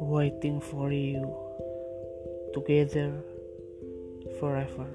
waiting for you together forever.